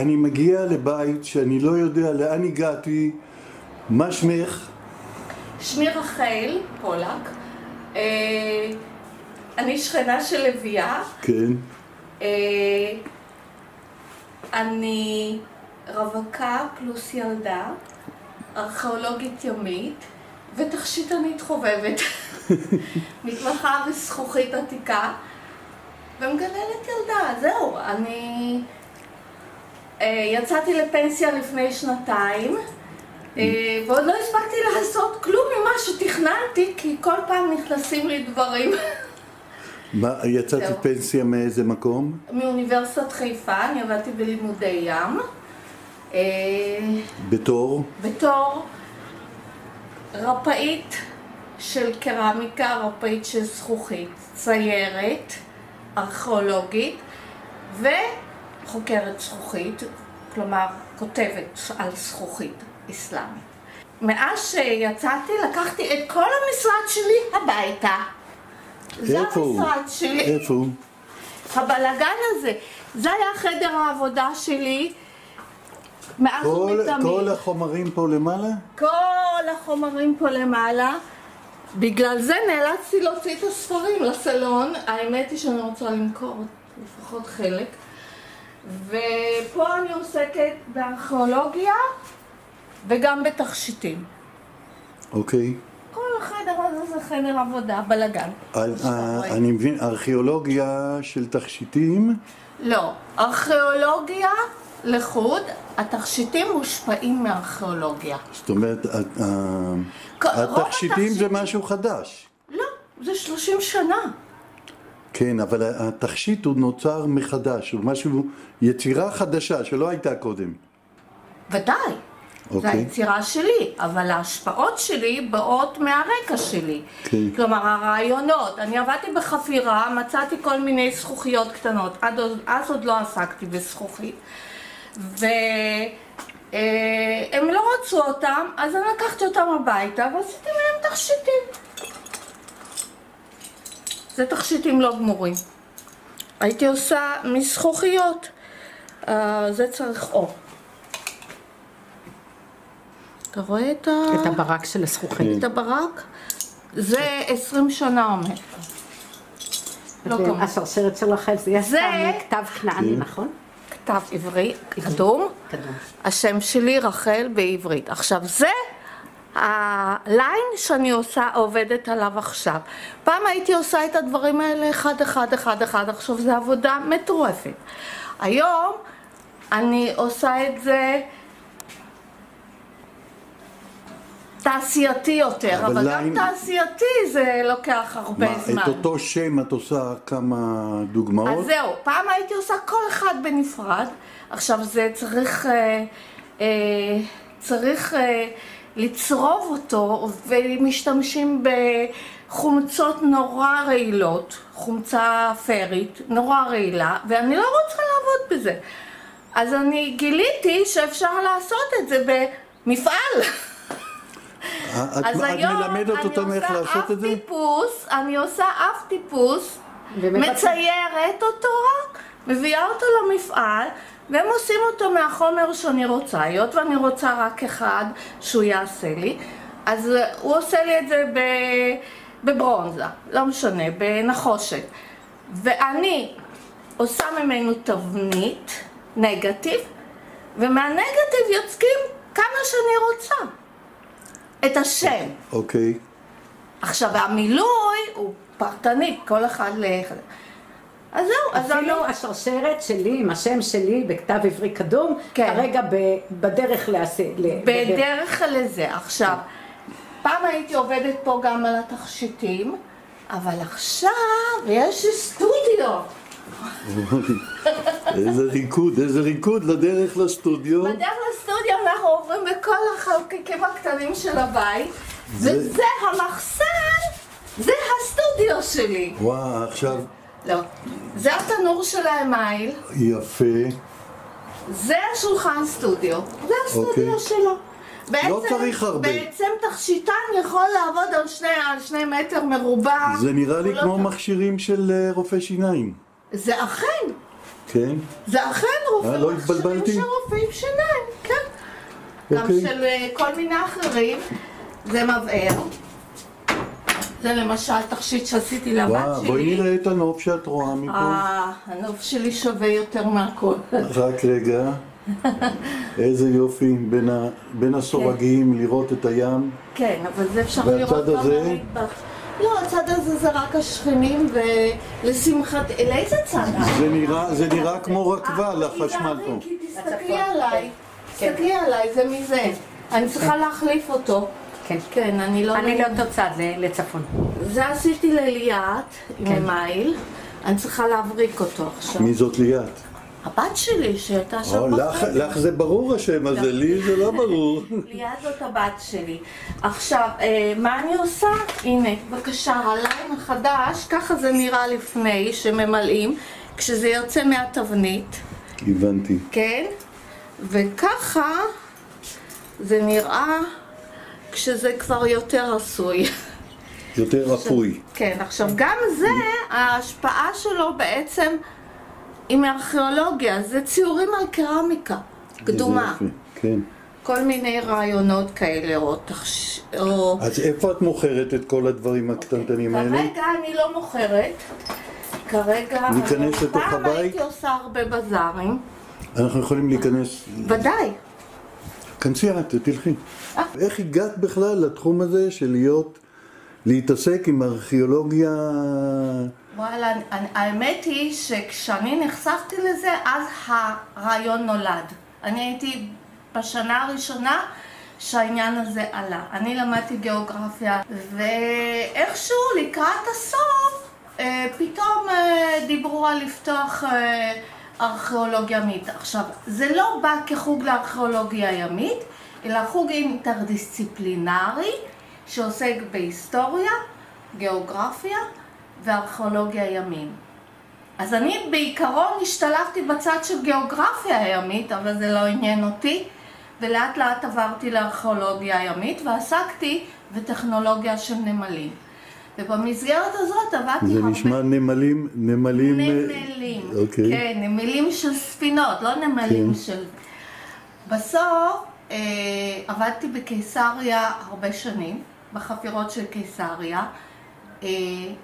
אני מגיע לבית שאני לא יודע לאן הגעתי, מה שמך? שמי רחל פולק, אה, אני שכנה של לביאה, כן. אה, אני רווקה פלוס ילדה, ארכיאולוגית ימית ותכשיטנית חובבת, מתמחה בזכוכית עתיקה ומגדלת ילדה, זהו, אני יצאתי לפנסיה לפני שנתיים אה, ועוד לא הספקתי לעשות כלום ממה שתכננתי כי כל פעם נכנסים לי דברים מה, יצאת. לפנסיה מאיזה מקום? מאוניברסיטת חיפה, אני עבדתי בלימודי ים אה, בתור? בתור רפאית של קרמיקה, רפאית של זכוכית, ציירת, ארכיאולוגית וחוקרת זכוכית, כלומר כותבת על זכוכית אסלאמית. מאז שיצאתי לקחתי את כל המשרד שלי הביתה. זה? המשרד שלי. איפה הוא? הבלגן הזה, זה היה חדר העבודה שלי מאז ומתמיד. כל החומרים פה למעלה? כל החומרים פה למעלה. בגלל זה נאלצתי להוציא את הספרים לסלון. האמת היא שאני רוצה למכור לפחות חלק. ופה אני עוסקת בארכיאולוגיה וגם בתכשיטים. אוקיי. כל החדר הזה זה חדר עבודה, בלאגן. אה. אני מבין, ארכיאולוגיה של תכשיטים, לא, ארכיאולוגיה לחוד, התכשיטים מושפעים מארכיאולוגיה. זאת אומרת, התכשיטים זה משהו חדש. לא, זה 30 שנה. כן, אבל התכשיט הוא נוצר מחדש, הוא משהו, יצירה חדשה שלא הייתה קודם. ודאי. זו אוקיי. היצירה שלי, אבל ההשפעות שלי באות מהרקע שלי. כן. כלומר, הרעיונות. אני עבדתי בחפירה, מצאתי כל מיני זכוכיות קטנות. עד, אז- אז עוד לא עסקתי בזכוכית. והם לא רצו אותם, אז אני לקחתי אותם הביתה ועשיתי מהם תכשיטים. זה תכשיטים לא גמורים. הייתי עושה מזכוכיות. אה, זה צריך אור. אתה רואה את, ה... את הברק של הזכוכית. את הברק? זה 20 שנה עומד. לא כמובן. השרשרת של רחל זה יהיה זה- סתם כתב כנעני, נכון? כתב עברי, קדום. קדום. השם שלי רחל בעברית. עכשיו זה הליין שאני עושה, עובדת עליו עכשיו. פעם הייתי עושה את הדברים האלה אחד אחד אחד אחד, עכשיו זו עבודה מטורפת. היום אני עושה את זה תעשייתי יותר, אבל אבל ליין- גם תעשייתי זה לוקח הרבה מה, זמן. את אותו שם את עושה כמה דוגמאות? אז זהו, פעם הייתי עושה כל אחד בנפרד, עכשיו זה צריך, אה, אה, צריך אה, לצרוב אותו, ומשתמשים בחומצות נורא רעילות, חומצה פרית, נורא רעילה, ואני לא רוצה לעבוד בזה. אז אני גיליתי שאפשר לעשות את זה במפעל. את, אז את היום מלמדת אני אותם איך לעשות את זה? טיפוס, אני עושה אף טיפוס, מציירת אותו רק, מביאה אותו למפעל, והם עושים אותו מהחומר שאני רוצה, היות ואני רוצה רק אחד שהוא יעשה לי, אז הוא עושה לי את זה בברונזה, לא משנה, בנחושת. ואני עושה ממנו תבנית, נגטיב, ומהנגטיב יוצקים כמה שאני רוצה. את השם. אוקיי. עכשיו, המילוי הוא פרטני, כל אחד ל... אז זהו, אז אני... אפילו השרשרת שלי עם השם שלי בכתב עברי קדום, כן. כרגע ב- בדרך לעשה... ל- בדרך לזה. עכשיו, פעם הייתי עובדת פה גם על התכשיטים, אבל עכשיו יש סטודיו. איזה ריקוד, איזה ריקוד לדרך לסטודיו. בדרך לסטודיו אנחנו עוברים בכל החלקיקים הקטנים של הבית, וזה המחסן, זה הסטודיו שלי. וואו, עכשיו, לא, זה התנור של האמייל. יפה. זה השולחן סטודיו, זה הסטודיו אוקיי. שלו. בעצם, צריך הרבה. בעצם תכשיטן יכול לעבוד על שני, על שני מטר מרובע. זה נראה לי לא כמו צריך- מכשירים של אה, רופא שיניים. זה אכן. כן? זה אכן רופא אה, לא מכשירים התבלבלתי? של רופאים שיניים, כן. גם אוקיי. של אה, כל מיני אחרים. זה מבער. זה למשל תכשיט שעשיתי לבת וואו, בואי שלי. נראה את הנוף שאת רואה מפה. אה, הנוף שלי שווה יותר מהכל. רק רגע. איזה יופי, בין, ה... בין הסורגים לראות את הים. כן, אבל זה אפשר לראות גם הזה? במטבח. לא, הצד הזה זה רק השכנים, ולשמחת... לאיזה צד? זה נראה, זה נראה כמו רקבה אה, לחשמל תיזהרי, פה. כי תסתכלי לצפון, עליי. כן. תסתכלי עליי, זה מזה. אני צריכה להחליף אותו. כן. כן, אני לא... אני לאותו צד, לצפון. זה עשיתי לליאת כן. עם מייל. אני צריכה להבריק אותו עכשיו. מי זאת ליאת? הבת שלי שהייתה שם בחדר. לך זה ברור השם הזה, לי זה לא ברור. ליאת זאת הבת שלי. עכשיו, אה, מה אני עושה? הנה, בבקשה, הליין החדש, ככה זה נראה לפני שממלאים, כשזה יוצא מהתבנית, הבנתי. כן? וככה זה נראה כשזה כבר יותר עשוי. יותר אפוי. כן, עכשיו גם זה, ההשפעה שלו בעצם היא מארכיאולוגיה, זה ציורים על קרמיקה קדומה. כן. כל מיני רעיונות כאלה, או תחש... או... אז איפה את מוכרת את כל הדברים הקטנטנים האלה? כרגע אני לא מוכרת. כרגע... ניכנס לתוך פעם הבית? הייתי עושה הרבה בזארים. אנחנו יכולים להיכנס... ודאי. כנסי את, תלכי. אה. איך הגעת בכלל לתחום הזה של להיות, להתעסק עם ארכיאולוגיה? וואלה, האמת היא שכשאני נחשפתי לזה, אז הרעיון נולד. אני הייתי בשנה הראשונה שהעניין הזה עלה. אני למדתי גיאוגרפיה, ואיכשהו לקראת הסוף, אה, פתאום אה, דיברו על לפתוח ארכיאולוגיה ימית. עכשיו, זה לא בא כחוג לארכיאולוגיה ימית, אלא חוג אינטרדיסציפלינרי שעוסק בהיסטוריה, גיאוגרפיה וארכיאולוגיה ימין. אז אני בעיקרון השתלבתי בצד של גיאוגרפיה הימית, אבל זה לא עניין אותי, ולאט לאט עברתי לארכיאולוגיה הימית ועסקתי בטכנולוגיה של נמלים. ובמסגרת הזאת עבדתי זה הרבה... נשמע נמלים, נמלים... אה, נמלים. אוקיי. כן, נמלים של ספינות, לא נמלים כן. של... בסוף אה, עבדתי בקיסריה הרבה שנים, בחפירות של קיסריה. אה,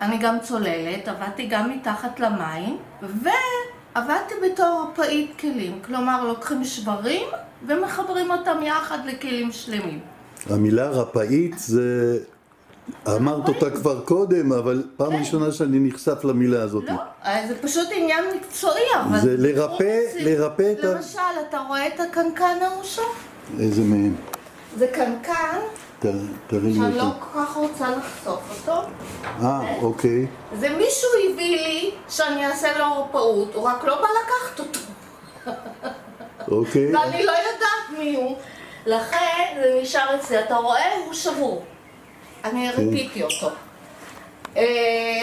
אני גם צוללת, עבדתי גם מתחת למים, ועבדתי בתור רפאית כלים. כלומר, לוקחים שברים ומחברים אותם יחד לכלים שלמים. המילה רפאית זה... אמרת אותה כבר קודם, אבל פעם כן. ראשונה שאני נחשף למילה הזאת. לא, אה, זה פשוט עניין מקצועי, אבל... זה לרפא- לרפא את ה- למשל, אתה רואה את הקנקן ההוא שם? איזה מהם? זה קנקן תראי שאני לי לא אותו. כל כך רוצה לחשוף אותו. אה, אוקיי. זה מישהו הביא לי שאני אעשה לו רפאות, הוא רק לא בא לקחת אותו. אוקיי. ואני לא יודעת מי הוא. לכן זה נשאר אצלי. אתה רואה? הוא שבור. אני כן. ריפיתי אותו. אה,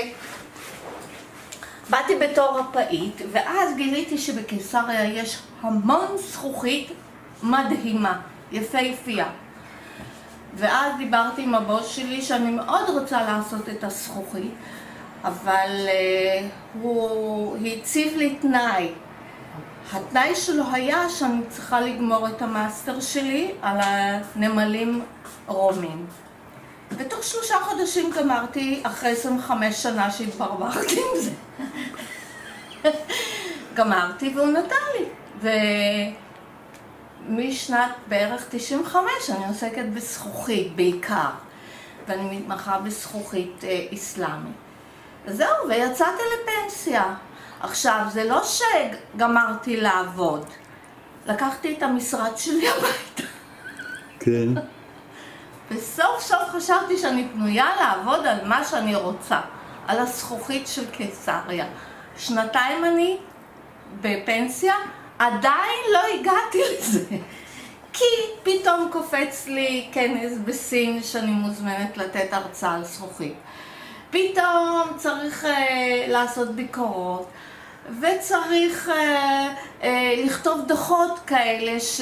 באתי בתור רפאית, ואז גיליתי שבקיסריה יש המון זכוכית מדהימה, יפהפייה. ואז דיברתי עם הבוס שלי שאני מאוד רוצה לעשות את הזכוכית, אבל uh, הוא הציב לי תנאי. התנאי שלו היה שאני צריכה לגמור את המאסטר שלי על הנמלים רומים. בתוך שלושה חודשים גמרתי, אחרי 25 שנה שהתברברתי עם זה. גמרתי והוא נתן לי. ומשנת בערך 95 אני עוסקת בזכוכית בעיקר, ואני מתמחה בזכוכית אה, איסלאמית. וזהו, ויצאתי לפנסיה. עכשיו, זה לא שגמרתי לעבוד. לקחתי את המשרד שלי הביתה. כן. וסוף סוף חשבתי שאני פנויה לעבוד על מה שאני רוצה, על הזכוכית של קיסריה. שנתיים אני בפנסיה, עדיין לא הגעתי לזה. כי פתאום קופץ לי כנס בסין שאני מוזמנת לתת הרצאה על זכוכית. פתאום צריך אה, לעשות ביקורות, וצריך אה, אה, לכתוב דוחות כאלה ש...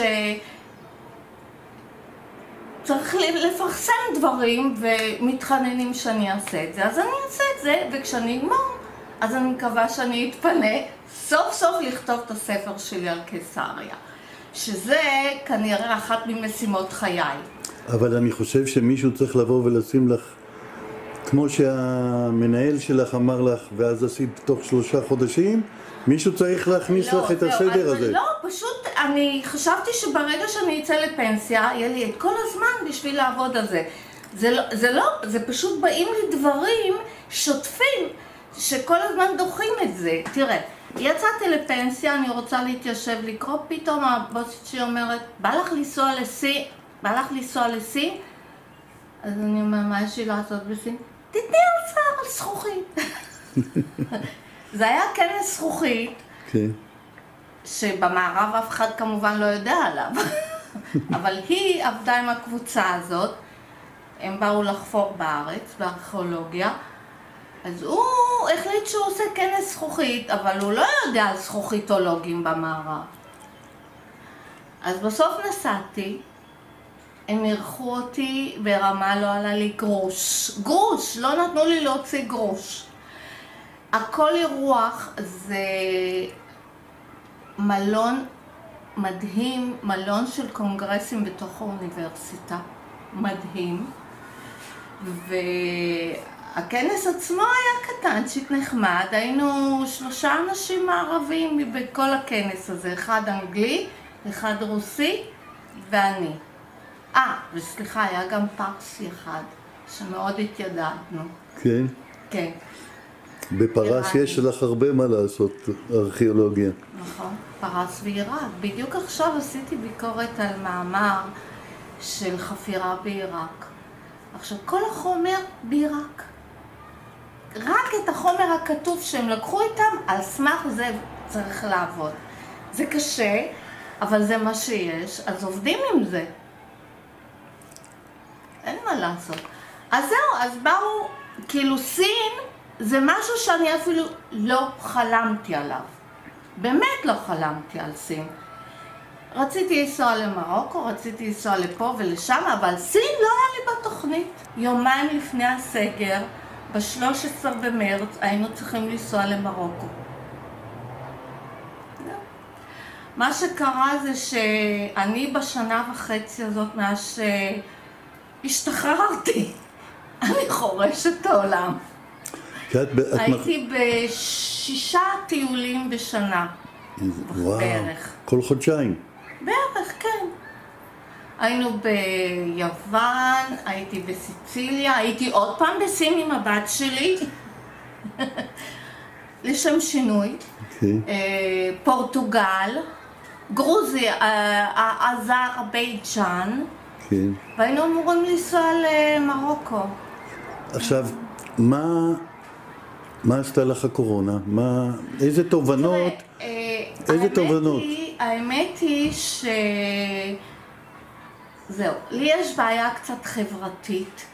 צריך לפרסם דברים ומתחננים שאני אעשה את זה, אז אני אעשה את זה, וכשאני אגמור, אז אני מקווה שאני אתפנה סוף סוף לכתוב את הספר שלי על קיסריה. שזה כנראה אחת ממשימות חיי. אבל אני חושב שמישהו צריך לבוא ולשים לך, כמו שהמנהל שלך אמר לך, ואז עשית תוך שלושה חודשים, מישהו צריך להכניס לא, לך את הסדר הזה. לא, פשוט אני חשבתי שברגע שאני אצא לפנסיה, יהיה לי את כל הזמן בשביל לעבוד על זה. זה לא, זה לא, זה פשוט באים לי דברים שוטפים, שכל הזמן דוחים את זה. תראה, יצאתי לפנסיה, אני רוצה להתיישב לקרוא, פתאום הבוסית שלי אומרת, בא לך לנסוע לסין? בא לך לנסוע לסין? אז אני אומרת, מה יש לי לעשות בסין? תתני הרצאה על זכוכית. זה היה כנס זכוכית. כן. שבמערב אף אחד כמובן לא יודע עליו. אבל היא עבדה עם הקבוצה הזאת, הם באו לחפור בארץ, בארכיאולוגיה, אז הוא החליט שהוא עושה כנס זכוכית, אבל הוא לא יודע על זכוכיתולוגים במערב. אז בסוף נסעתי, הם אירחו אותי ברמה לא עלה לי גרוש. גרוש! לא נתנו לי להוציא גרוש. הכל אירוח זה מלון מדהים, מלון של קונגרסים בתוך האוניברסיטה, מדהים. והכנס עצמו היה קטנצ'יק נחמד, היינו שלושה אנשים מערבים בכל הכנס הזה, אחד אנגלי, אחד רוסי ואני. אה, וסליחה, היה גם פרסי אחד, שמאוד התיידדנו. כן. כן. בפרס. יש לך הרבה מה לעשות, ארכיאולוגיה. נכון, פרס ועיראק. בדיוק עכשיו עשיתי ביקורת על מאמר של חפירה בעיראק. עכשיו, כל החומר בעיראק. רק את החומר הכתוב שהם לקחו איתם, על סמך זה צריך לעבוד. זה קשה, אבל זה מה שיש, אז עובדים עם זה. אין מה לעשות. אז זהו, אז באו, כאילו סין זה משהו שאני אפילו לא חלמתי עליו. באמת לא חלמתי על סין. רציתי לנסוע למרוקו, רציתי לנסוע לפה ולשם, אבל סין לא היה לי בתוכנית. יומיים לפני הסגר, ב-13 במרץ, היינו צריכים לנסוע למרוקו. מה שקרה זה שאני בשנה וחצי הזאת, מאז שהשתחררתי, אני חורשת את העולם. כי את, ב- את מח- הייתי בשישה טיולים בשנה. וואו, בערך. כל חודשיים. בערך, כן. היינו ביוון, הייתי בסיציליה, הייתי עוד פעם בסין עם הבת שלי, לשם שינוי. כן. אה, פורטוגל, גרוזיה, אה, אזרבייג'אן, כן. והיינו אמורים לנסוע למרוקו. עכשיו, מה, מה עשתה לך הקורונה? מה, איזה תובנות? תראה, אה, איזה האמת תובנות? היא- האמת היא ש... זהו, לי יש בעיה קצת חברתית.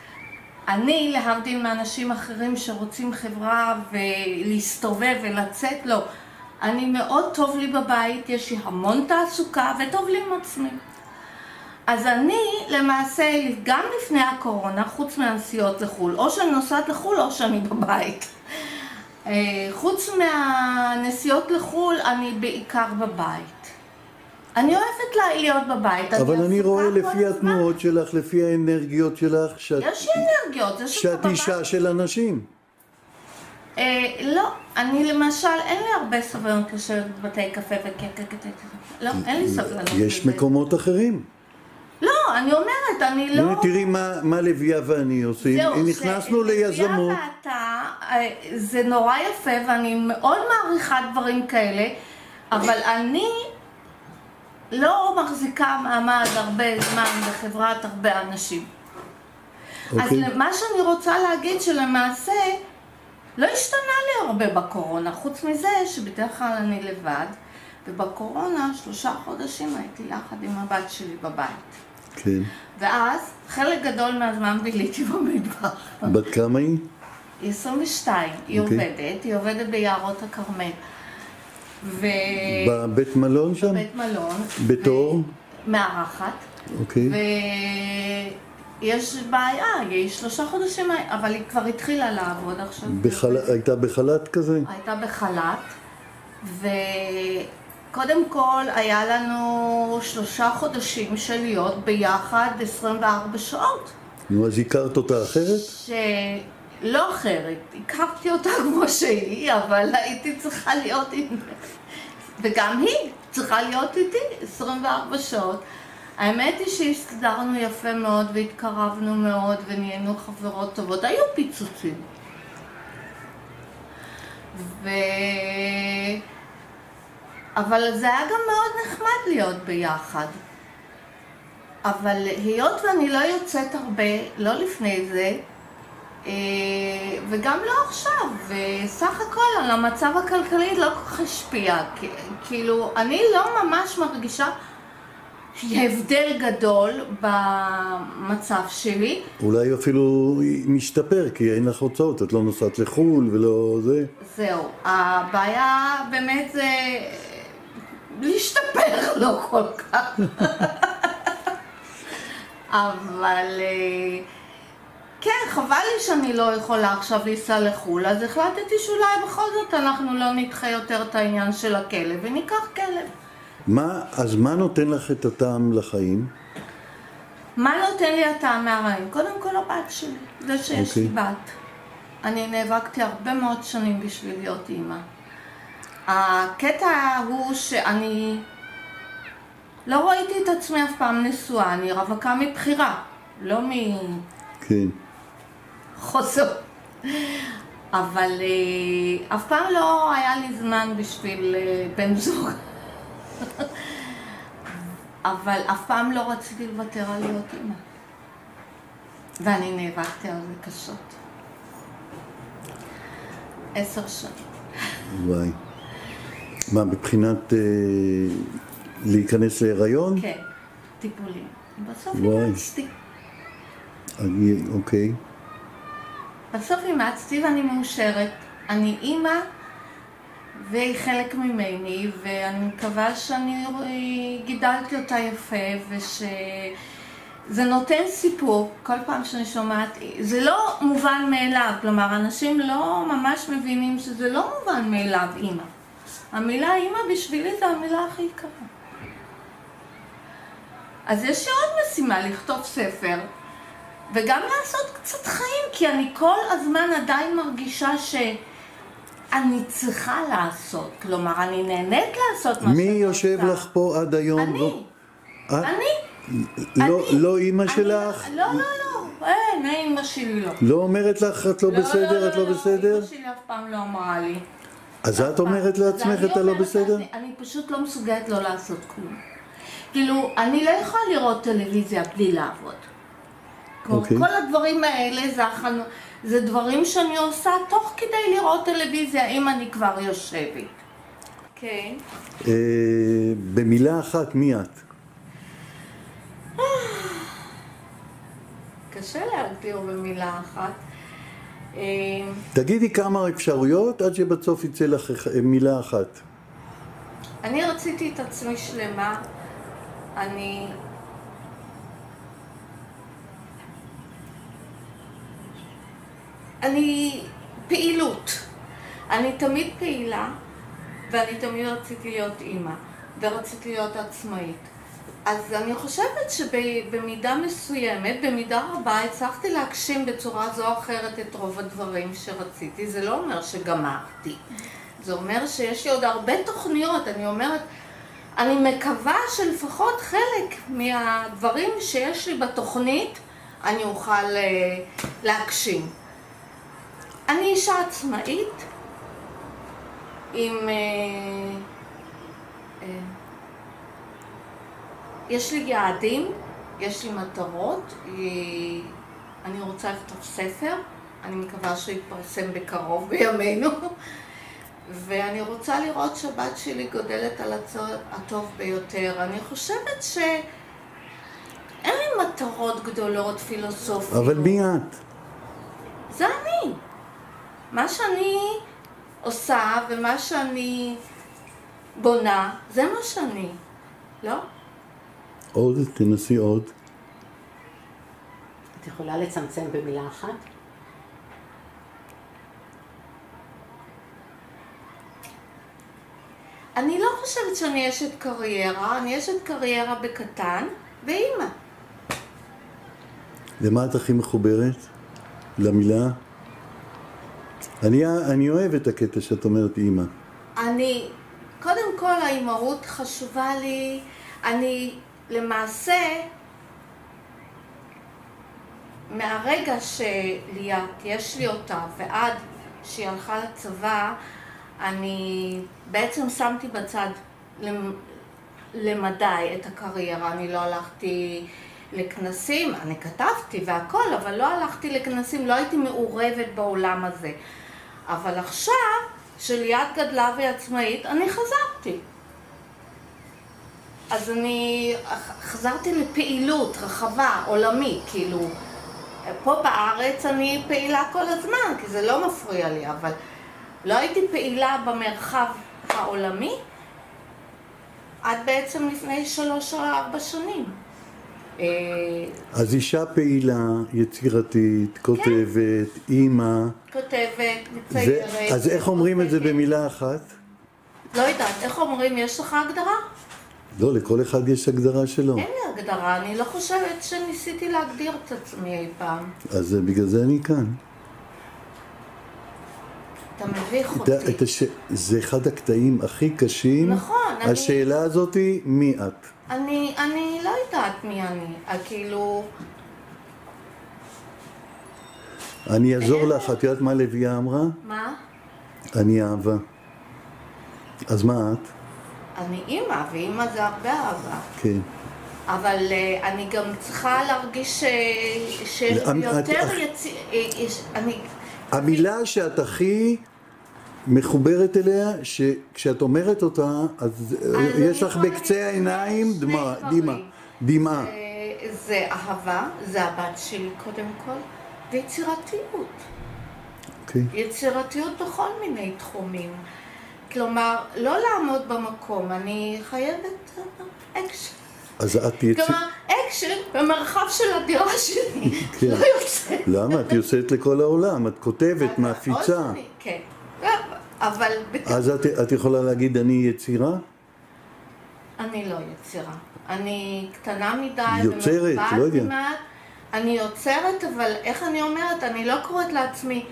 אני, להבדיל מאנשים אחרים שרוצים חברה ולהסתובב ולצאת, לא. אני מאוד טוב לי בבית, יש לי המון תעסוקה וטוב לי עם עצמי. אז אני למעשה, גם לפני הקורונה, חוץ מהנסיעות לחו"ל, או שאני נוסעת לחו"ל או שאני בבית. אה, חוץ מהנסיעות לחו"ל, אני בעיקר בבית. אני אוהבת לה- להיות בבית. אבל אני רואה לפי. התנועות שלך, לפי האנרגיות שלך, שאת, יש לי אנרגיות, זה שאת. אישה של אנשים. אה, לא, אני למשל, אין לי הרבה סבלנות לשבת בבתי קפה וקקקקק. לא, אין לי סבלנות יש. מקומות אחרים. לא, אני אומרת, אני לא... הנה תראי מה, מה לביאה ואני עושים. זהו, נכנסנו זה- ליזמות. לביאה ואתה, אה, זה נורא יפה ואני מאוד מעריכה דברים כאלה, אבל אני לא מחזיקה מעמד הרבה זמן בחברת הרבה אנשים. אז אוקיי. מה שאני רוצה להגיד שלמעשה לא השתנה לי הרבה בקורונה, חוץ מזה שבדרך כלל אני לבד, ובקורונה שלושה חודשים הייתי יחד עם הבת שלי בבית. כן. ואז חלק גדול מהזמן ביליתי במטבח. בת כמה היא? היא 22, היא אוקיי. עובדת, היא עובדת ביערות הכרמל. ובית בבית מלון שם? מלון. בתור? ו- מארחת. אוקיי. יש בעיה, היא שלושה חודשים, אבל היא כבר התחילה לעבוד עכשיו. בחל... הייתה בחל"ת כזה? הייתה בחל"ת, וקודם כל היה לנו שלושה חודשים של להיות ביחד 24 שעות. נו, אז הכרת אותה אחרת? שלא אחרת, הכרתי אותה כמו שהיא, אבל הייתי צריכה להיות עם... וגם היא צריכה להיות איתי 24 שעות. האמת היא שהסתדרנו יפה מאוד והתקרבנו מאוד ונהיינו חברות טובות. היו פיצוצים. ו... אבל זה היה גם מאוד נחמד להיות ביחד. אבל היות ואני לא יוצאת הרבה, לא לפני זה, אה, וגם לא עכשיו, וסך הכל על המצב הכלכלי לא כל כך השפיע. כאילו, אני לא ממש מרגישה הבדל גדול במצב שלי. אולי אפילו משתפר, כי אין לך הוצאות, את לא נוסעת לחו"ל ולא זה. זהו, הבעיה באמת זה להשתפר לא כל כך. אבל אה, כן, חבל לי שאני לא יכולה עכשיו לנסוע לחו"ל, אז החלטתי שאולי בכל זאת אנחנו לא נדחה יותר את העניין של הכלב וניקח כלב. מה, אז מה נותן לך את הטעם לחיים? מה נותן לי הטעם מהרעים? קודם כל הבת שלי, זה שיש okay. לי אוקיי. בת. אני נאבקתי הרבה מאוד שנים בשביל להיות אימא. הקטע הוא שאני לא ראיתי את עצמי אף פעם נשואה, אני רווקה מבחירה, לא מ... כן. חוסר. אבל אה, אף פעם לא היה לי זמן בשביל אה, בן זוג. אבל אף פעם לא רציתי לוותר על להיות אימא. ואני נאבקתי על זה קשות. עשר שנים. וואי. מה, מבחינת אה, להיכנס להיריון? כן, טיפולים. בסוף. אימצתי. אני, אוקיי. בסוף אימצתי ואני מאושרת. אני אימא והיא חלק ממני, ואני מקווה שאני גידלתי אותה יפה, ושזה נותן סיפור כל פעם שאני שומעת, זה לא מובן מאליו, כלומר, אנשים לא ממש מבינים שזה לא מובן מאליו אימא. המילה אימא בשבילי זה המילה הכי יקרה. אז יש לי עוד משימה, לכתוב ספר, וגם לעשות קצת חיים, כי אני כל הזמן עדיין מרגישה ש... אני צריכה לעשות, כלומר, אני נהנית לעשות מה מי שאני יושב עושה. לך פה עד היום? אני. לא-? אני. לא, אני. לא אימא שלך? לא, לא, לא. אין, אימא שלי לא. לא אומרת לך את לא בסדר, את לא בסדר? אימא שלי אף פעם לא אמרה לי. אז את אומרת לעצמך את הלא אומרת בסדר? אני פשוט לא מסוגלת לא לעשות כלום. כאילו, אני לא יכולה לראות טלוויזיה בלי לעבוד. כמו אוקיי. כל הדברים האלה, זה, החנו... זה דברים שאני עושה תוך כדי לראות טלוויזיה, אם אני כבר יושבת. כן. אה, במילה אחת, מי את? קשה להגדיר במילה אחת. אה, תגידי כמה אפשרויות עד שבסוף יצא לך אח- מילה אחת. אני רציתי את עצמי שלמה, אני... אני פעילות. אני תמיד פעילה, ואני תמיד רציתי להיות אימא, ורציתי להיות עצמאית. אז אני חושבת שבמידה מסוימת, במידה רבה, הצלחתי להגשים בצורה זו או אחרת את רוב הדברים שרציתי. זה לא אומר שגמרתי. זה אומר שיש לי עוד הרבה תוכניות. אני אומרת, אני מקווה שלפחות חלק מהדברים שיש לי בתוכנית, אני אוכל אה, להגשים. אני אישה עצמאית עם... אה, אה, יש לי יעדים, יש לי מטרות, אה, אני רוצה לכתוב ספר, אני מקווה שהוא יתפרסם בקרוב בימינו, ואני רוצה לראות שהבת שלי גודלת על הטוב ביותר. אני חושבת שאין לי מטרות גדולות פילוסופיות. אבל מי את? זה אני. מה שאני עושה ומה שאני בונה, זה מה שאני, לא? עוד, תנסי עוד. את יכולה לצמצם במילה אחת? אני לא חושבת שאני אשת קריירה, אני אשת קריירה בקטן, ואימא. למה את הכי מחוברת? למילה? אני, אני אוהב את הקטע שאת אומרת אימא. אני, קודם כל האימהות חשובה לי, אני למעשה, מהרגע שליאת, יש לי אותה, ועד שהיא הלכה לצבא, אני בעצם שמתי בצד למדי את הקריירה, אני לא הלכתי לכנסים, אני כתבתי והכל, אבל לא הלכתי לכנסים, לא הייתי מעורבת בעולם הזה. אבל עכשיו, שליאת גדלה והיא עצמאית, אני חזרתי. אז אני חזרתי לפעילות רחבה, עולמית, כאילו, פה בארץ אני פעילה כל הזמן, כי זה לא מפריע לי, אבל לא הייתי פעילה במרחב העולמי עד בעצם לפני שלוש או ארבע שנים. אז אישה פעילה, יצירתית, כותבת, כן. אימא. כותבת, מציירת. אז איך אומרים את זה במילה אחת? לא יודעת, איך אומרים, יש לך הגדרה? לא, לכל אחד יש הגדרה שלו. אין לי הגדרה, אני לא חושבת שניסיתי להגדיר את עצמי אי פעם. אז בגלל זה אני כאן. אתה מביך אותי. את הש... זה אחד הקטעים הכי קשים. נכון. השאלה אני... הזאת היא, מי את? אני, אני לא יודעת מי אני. אה, כאילו... אני אעזור לך, את יודעת מה לביאה אמרה? מה? אני אהבה. אז מה את? אני אימא, ואימא זה הרבה אהבה. כן. אבל uh, אני גם צריכה להרגיש שיותר יצ... אני... המילה שאת הכי מחוברת אליה, שכשאת אומרת אותה, אז יש לך בקצה העיניים דמעה, דמעה. זה אהבה, זה הבת שלי קודם כל, ויצירתיות. Okay. אוקיי. יצירתיות בכל מיני תחומים. כלומר, לא לעמוד במקום, אני חייבת אקשן. אז את יצאת... כלומר, אקשן במרחב של הדירה שלי, כן. לא יוצא. למה? את יוצאת לכל העולם, את כותבת, מפיצה. כן, אבל... אז את, את יכולה להגיד, אני יצירה? אני לא יצירה. אני קטנה מדי. יוצרת, לא יודע. מעט. אני יוצרת, אבל איך אני אומרת? אני לא קוראת לעצמי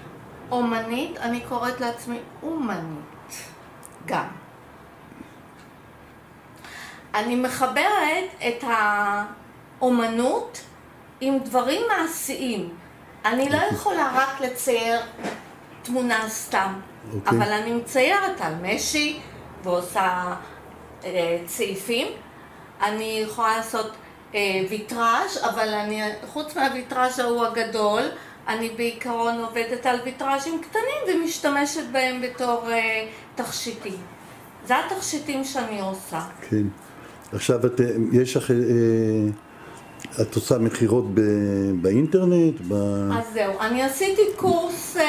אומנית, אני קוראת לעצמי אומנית. גם. אני מחברת את האומנות עם דברים מעשיים. אני לא יכולה רק לצייר תמונה סתם, okay. אוקיי. אבל אני מציירת על משי ועושה אה, צעיפים. אני יכולה לעשות אה, ויטראז', אבל אני, חוץ מהוויטראז' ההוא הגדול, אני בעיקרון עובדת על ויטראז'ים קטנים ומשתמשת בהם בתור אה, תכשיטים. זה התכשיטים שאני עושה. כן. עכשיו, את, יש לך... אה, את עושה מכירות באינטרנט? ב... אז זהו, אני עשיתי קורס, אה,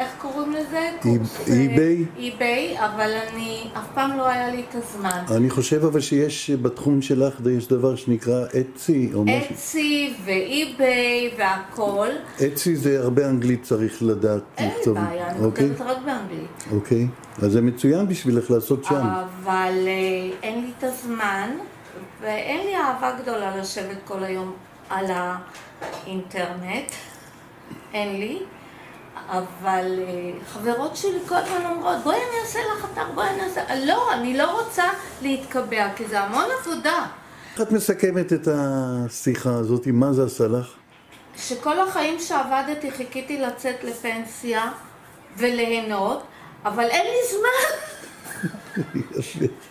איך קוראים לזה? קורס אי-ביי? אה, אי-ביי, אבל אני, אף פעם לא היה לי את הזמן. אני חושב אבל שיש בתחום שלך, יש דבר שנקרא אצי או משהו. אצי ואי-ביי והכל. אצי זה הרבה אנגלית צריך לדעת. אין לי בעיה, אני אוקיי? כותבת רק באנגלית. אוקיי, אז זה מצוין בשבילך לעשות שם. אבל אה, אין לי את הזמן. ואין לי אהבה גדולה לשבת כל היום על האינטרנט, אין לי, אבל אה, חברות שלי כל הזמן אומרות, בואי אני אעשה לך אתר, בואי אני אעשה... לא, אני לא רוצה להתקבע, כי זה המון עבודה. איך את מסכמת את השיחה הזאת? מה זה עשה לך? שכל החיים שעבדתי חיכיתי לצאת לפנסיה וליהנות, אבל אין לי זמן. יפה.